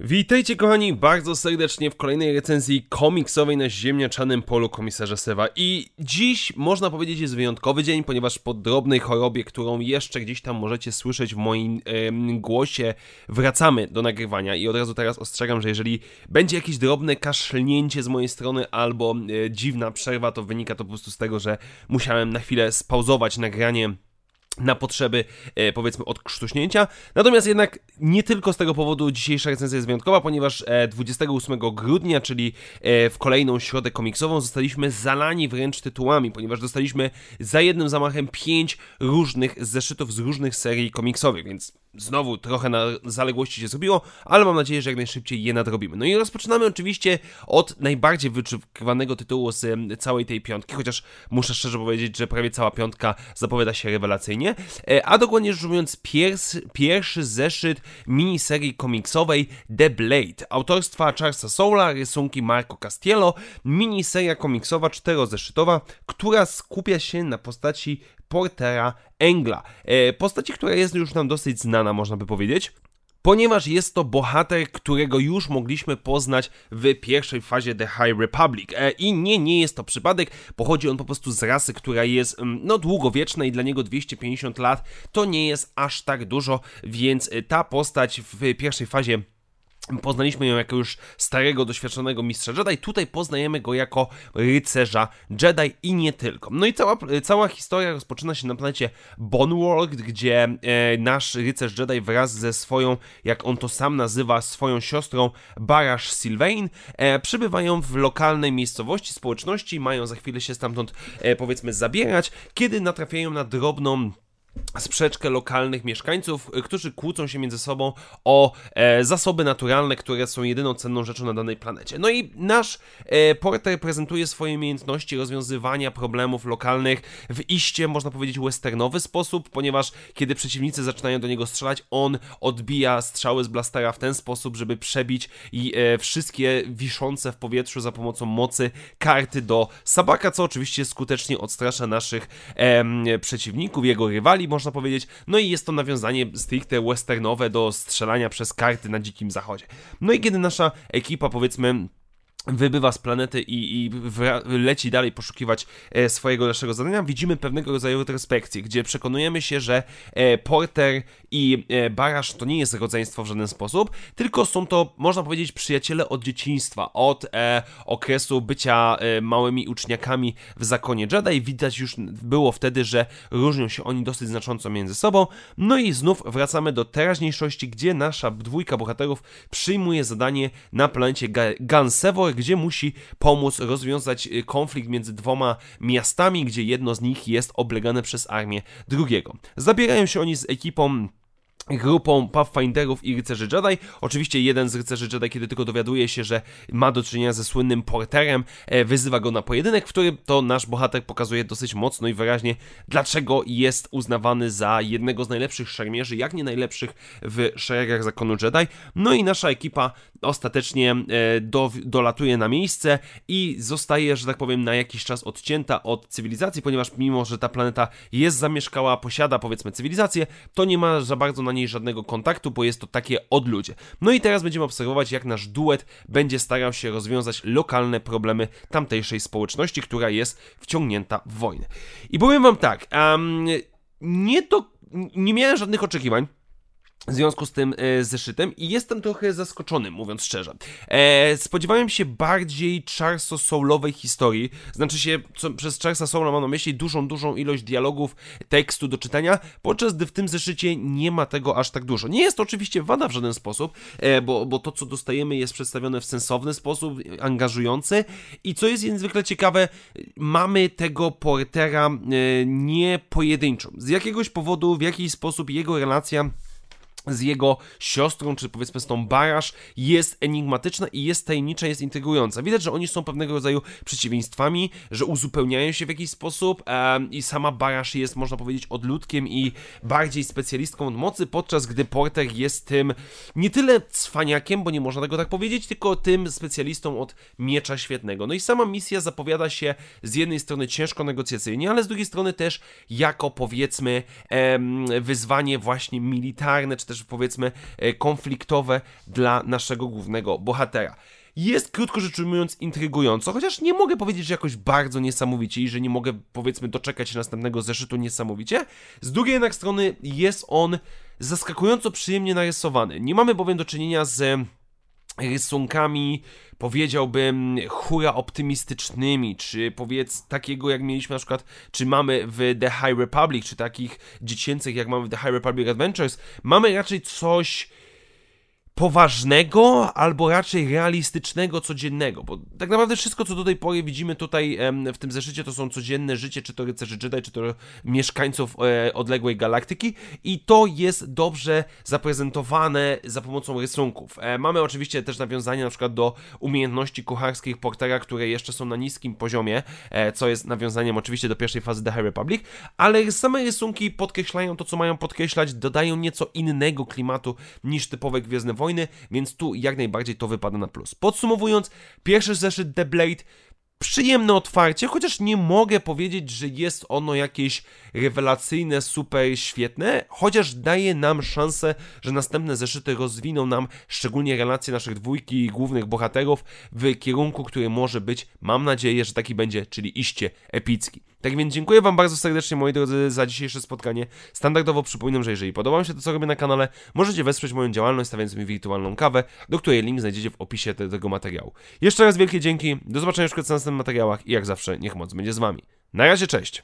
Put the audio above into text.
Witajcie kochani bardzo serdecznie w kolejnej recenzji komiksowej na ziemniaczanym polu komisarza Sewa. I dziś można powiedzieć jest wyjątkowy dzień, ponieważ po drobnej chorobie, którą jeszcze gdzieś tam możecie słyszeć w moim głosie, wracamy do nagrywania. I od razu teraz ostrzegam, że jeżeli będzie jakieś drobne kaszlnięcie z mojej strony albo e, dziwna przerwa, to wynika to po prostu z tego, że musiałem na chwilę spauzować nagranie na potrzeby, e, powiedzmy, odkrztuśnięcia. Natomiast jednak nie tylko z tego powodu dzisiejsza recenzja jest wyjątkowa, ponieważ e, 28 grudnia, czyli e, w kolejną środę komiksową, zostaliśmy zalani wręcz tytułami, ponieważ dostaliśmy za jednym zamachem pięć różnych zeszytów z różnych serii komiksowych, więc znowu trochę na zaległości się zrobiło, ale mam nadzieję, że jak najszybciej je nadrobimy. No i rozpoczynamy oczywiście od najbardziej wyczekiwanego tytułu z całej tej piątki, chociaż muszę szczerze powiedzieć, że prawie cała piątka zapowiada się rewelacyjnie, e, a dokładnie rzecz pierwszy, pierwszy zeszyt miniserii komiksowej The Blade, autorstwa Charlesa Soula, rysunki Marco Castiello, miniseria komiksowa czterozeszytowa, która skupia się na postaci Portera Engla. E, postaci, która jest już nam dosyć znana, można by powiedzieć ponieważ jest to bohater, którego już mogliśmy poznać w pierwszej fazie The High Republic. E, I nie, nie jest to przypadek, pochodzi on po prostu z rasy, która jest mm, no długowieczna i dla niego 250 lat to nie jest aż tak dużo, więc e, ta postać w pierwszej fazie Poznaliśmy ją jako już starego, doświadczonego mistrza Jedi, tutaj poznajemy go jako rycerza Jedi i nie tylko. No i cała, cała historia rozpoczyna się na planecie Boneworld, gdzie e, nasz rycerz Jedi wraz ze swoją, jak on to sam nazywa, swoją siostrą Barash Sylvain e, przybywają w lokalnej miejscowości, społeczności, mają za chwilę się stamtąd e, powiedzmy zabierać, kiedy natrafiają na drobną sprzeczkę lokalnych mieszkańców, y, którzy kłócą się między sobą o e, zasoby naturalne, które są jedyną cenną rzeczą na danej planecie. No i nasz e, porter prezentuje swoje umiejętności rozwiązywania problemów lokalnych w iście, można powiedzieć, westernowy sposób, ponieważ kiedy przeciwnicy zaczynają do niego strzelać, on odbija strzały z blastera w ten sposób, żeby przebić i e, wszystkie wiszące w powietrzu za pomocą mocy karty do Sabaka, co oczywiście skutecznie odstrasza naszych przeciwników, jego rywali, można powiedzieć. No i jest to nawiązanie stricte westernowe do strzelania przez karty na dzikim zachodzie. No i kiedy nasza ekipa, powiedzmy, wybywa z planety i, i leci dalej poszukiwać e, swojego dalszego zadania, widzimy pewnego rodzaju retrospekcję, gdzie przekonujemy się, że e, Porter i e, Barasz to nie jest rodzeństwo w żaden sposób, tylko są to, można powiedzieć, przyjaciele od dzieciństwa, od e, okresu bycia e, małymi uczniakami w zakonie Jedi. Widać już było wtedy, że różnią się oni dosyć znacząco między sobą. No i znów wracamy do teraźniejszości, gdzie nasza dwójka bohaterów przyjmuje zadanie na planecie Gansevor, gdzie musi pomóc rozwiązać y, konflikt między dwoma miastami, gdzie jedno z nich jest oblegane przez armię drugiego. Zabierają się oni z ekipą grupą Pathfinderów i rycerzy Jedi. Oczywiście jeden z rycerzy Jedi, kiedy tylko dowiaduje się, że ma do czynienia ze słynnym porterem, e, wyzywa go na pojedynek, w którym to nasz bohater pokazuje dosyć mocno i wyraźnie, dlaczego jest uznawany za jednego z najlepszych szermierzy, jak nie najlepszych w szeregach zakonu Jedi. No i nasza ekipa ostatecznie e, do, dolatuje na miejsce i zostaje, że tak powiem, na jakiś czas odcięta od cywilizacji, ponieważ mimo, że ta planeta jest zamieszkała, posiada powiedzmy cywilizację, to nie ma za bardzo na niej żadnego kontaktu, bo jest to takie odludzie. No i teraz będziemy obserwować, jak nasz duet będzie starał się rozwiązać lokalne problemy tamtejszej społeczności, która jest wciągnięta w wojnę. I powiem wam tak, um, nie to, nie miałem żadnych oczekiwań, w związku z tym e, zeszytem i jestem trochę zaskoczony, mówiąc szczerze. E, spodziewałem się bardziej Charlesa Soulowej historii, znaczy się, co, przez Charlesa Soula mam na myśli dużą, dużą ilość dialogów, tekstu do czytania, podczas gdy w tym zeszycie nie ma tego aż tak dużo. Nie jest to oczywiście wada w żaden sposób, e, bo, bo to, co dostajemy jest przedstawione w sensowny sposób, angażujący i co jest niezwykle ciekawe, mamy tego portera e, nie pojedynczo. Z jakiegoś powodu, w jakiś sposób jego relacja z jego siostrą, czy powiedzmy z tą Barasz, jest enigmatyczna i jest tajemnicza, jest intrygująca. Widać, że oni są pewnego rodzaju przeciwieństwami, że uzupełniają się w jakiś sposób um, i sama Barasz jest, można powiedzieć, odludkiem i bardziej specjalistką od mocy, podczas gdy Porter jest tym nie tyle cwaniakiem, bo nie można tego tak powiedzieć, tylko tym specjalistą od miecza świetnego. No i sama misja zapowiada się z jednej strony ciężko negocjacyjnie, ale z drugiej strony też jako powiedzmy um, wyzwanie właśnie militarne, czy też też powiedzmy e, konfliktowe dla naszego głównego bohatera. Jest krótko rzecz ujmując intrygująco, chociaż nie mogę powiedzieć, że jakoś bardzo niesamowicie i że nie mogę powiedzmy doczekać się następnego zeszytu niesamowicie. Z drugiej jednak strony jest on zaskakująco przyjemnie narysowany. Nie mamy bowiem do czynienia z rysunkami, powiedziałbym, hura optymistycznymi, czy powiedz takiego jak mieliśmy na przykład, czy mamy w The High Republic, czy takich dziecięcych jak mamy w The High Republic Adventures, mamy raczej coś poważnego albo raczej realistycznego, codziennego, bo tak naprawdę wszystko, co do tej pory widzimy tutaj w tym zeszycie, to są codzienne życie, czy to rycerzy Jedi, czy to mieszkańców e, odległej galaktyki i to jest dobrze zaprezentowane za pomocą rysunków. E, mamy oczywiście też nawiązania na przykład do umiejętności kucharskich Portera, które jeszcze są na niskim poziomie, e, co jest nawiązaniem oczywiście do pierwszej fazy The High Republic, ale same rysunki podkreślają to, co mają podkreślać, dodają nieco innego klimatu niż typowe Gwiezdne Wojny, wojny, więc tu jak najbardziej to wypada na plus. Podsumowując, pierwszy zeszyt The Blade przyjemne otwarcie, chociaż nie mogę powiedzieć, że jest ono jakieś rewelacyjne, super świetne, chociaż daje nam szansę, że następne zeszyty rozwiną nam szczególnie relacje naszych dwójki głównych bohaterów w kierunku, który może być, mam nadzieję, że taki będzie, czyli iście epicki. Tak więc dziękuję Wam bardzo serdecznie, moi drodzy, za dzisiejsze spotkanie. Standardowo przypominam, że jeżeli podoba Wam się to, co robię na kanale, możecie wesprzeć moją działalność, stawiając mi wirtualną kawę, do której link znajdziecie w opisie tego materiału. Jeszcze raz wielkie dzięki, do zobaczenia już w następnych materiałach i jak zawsze, niech moc będzie z Wami. Na razie, cześć!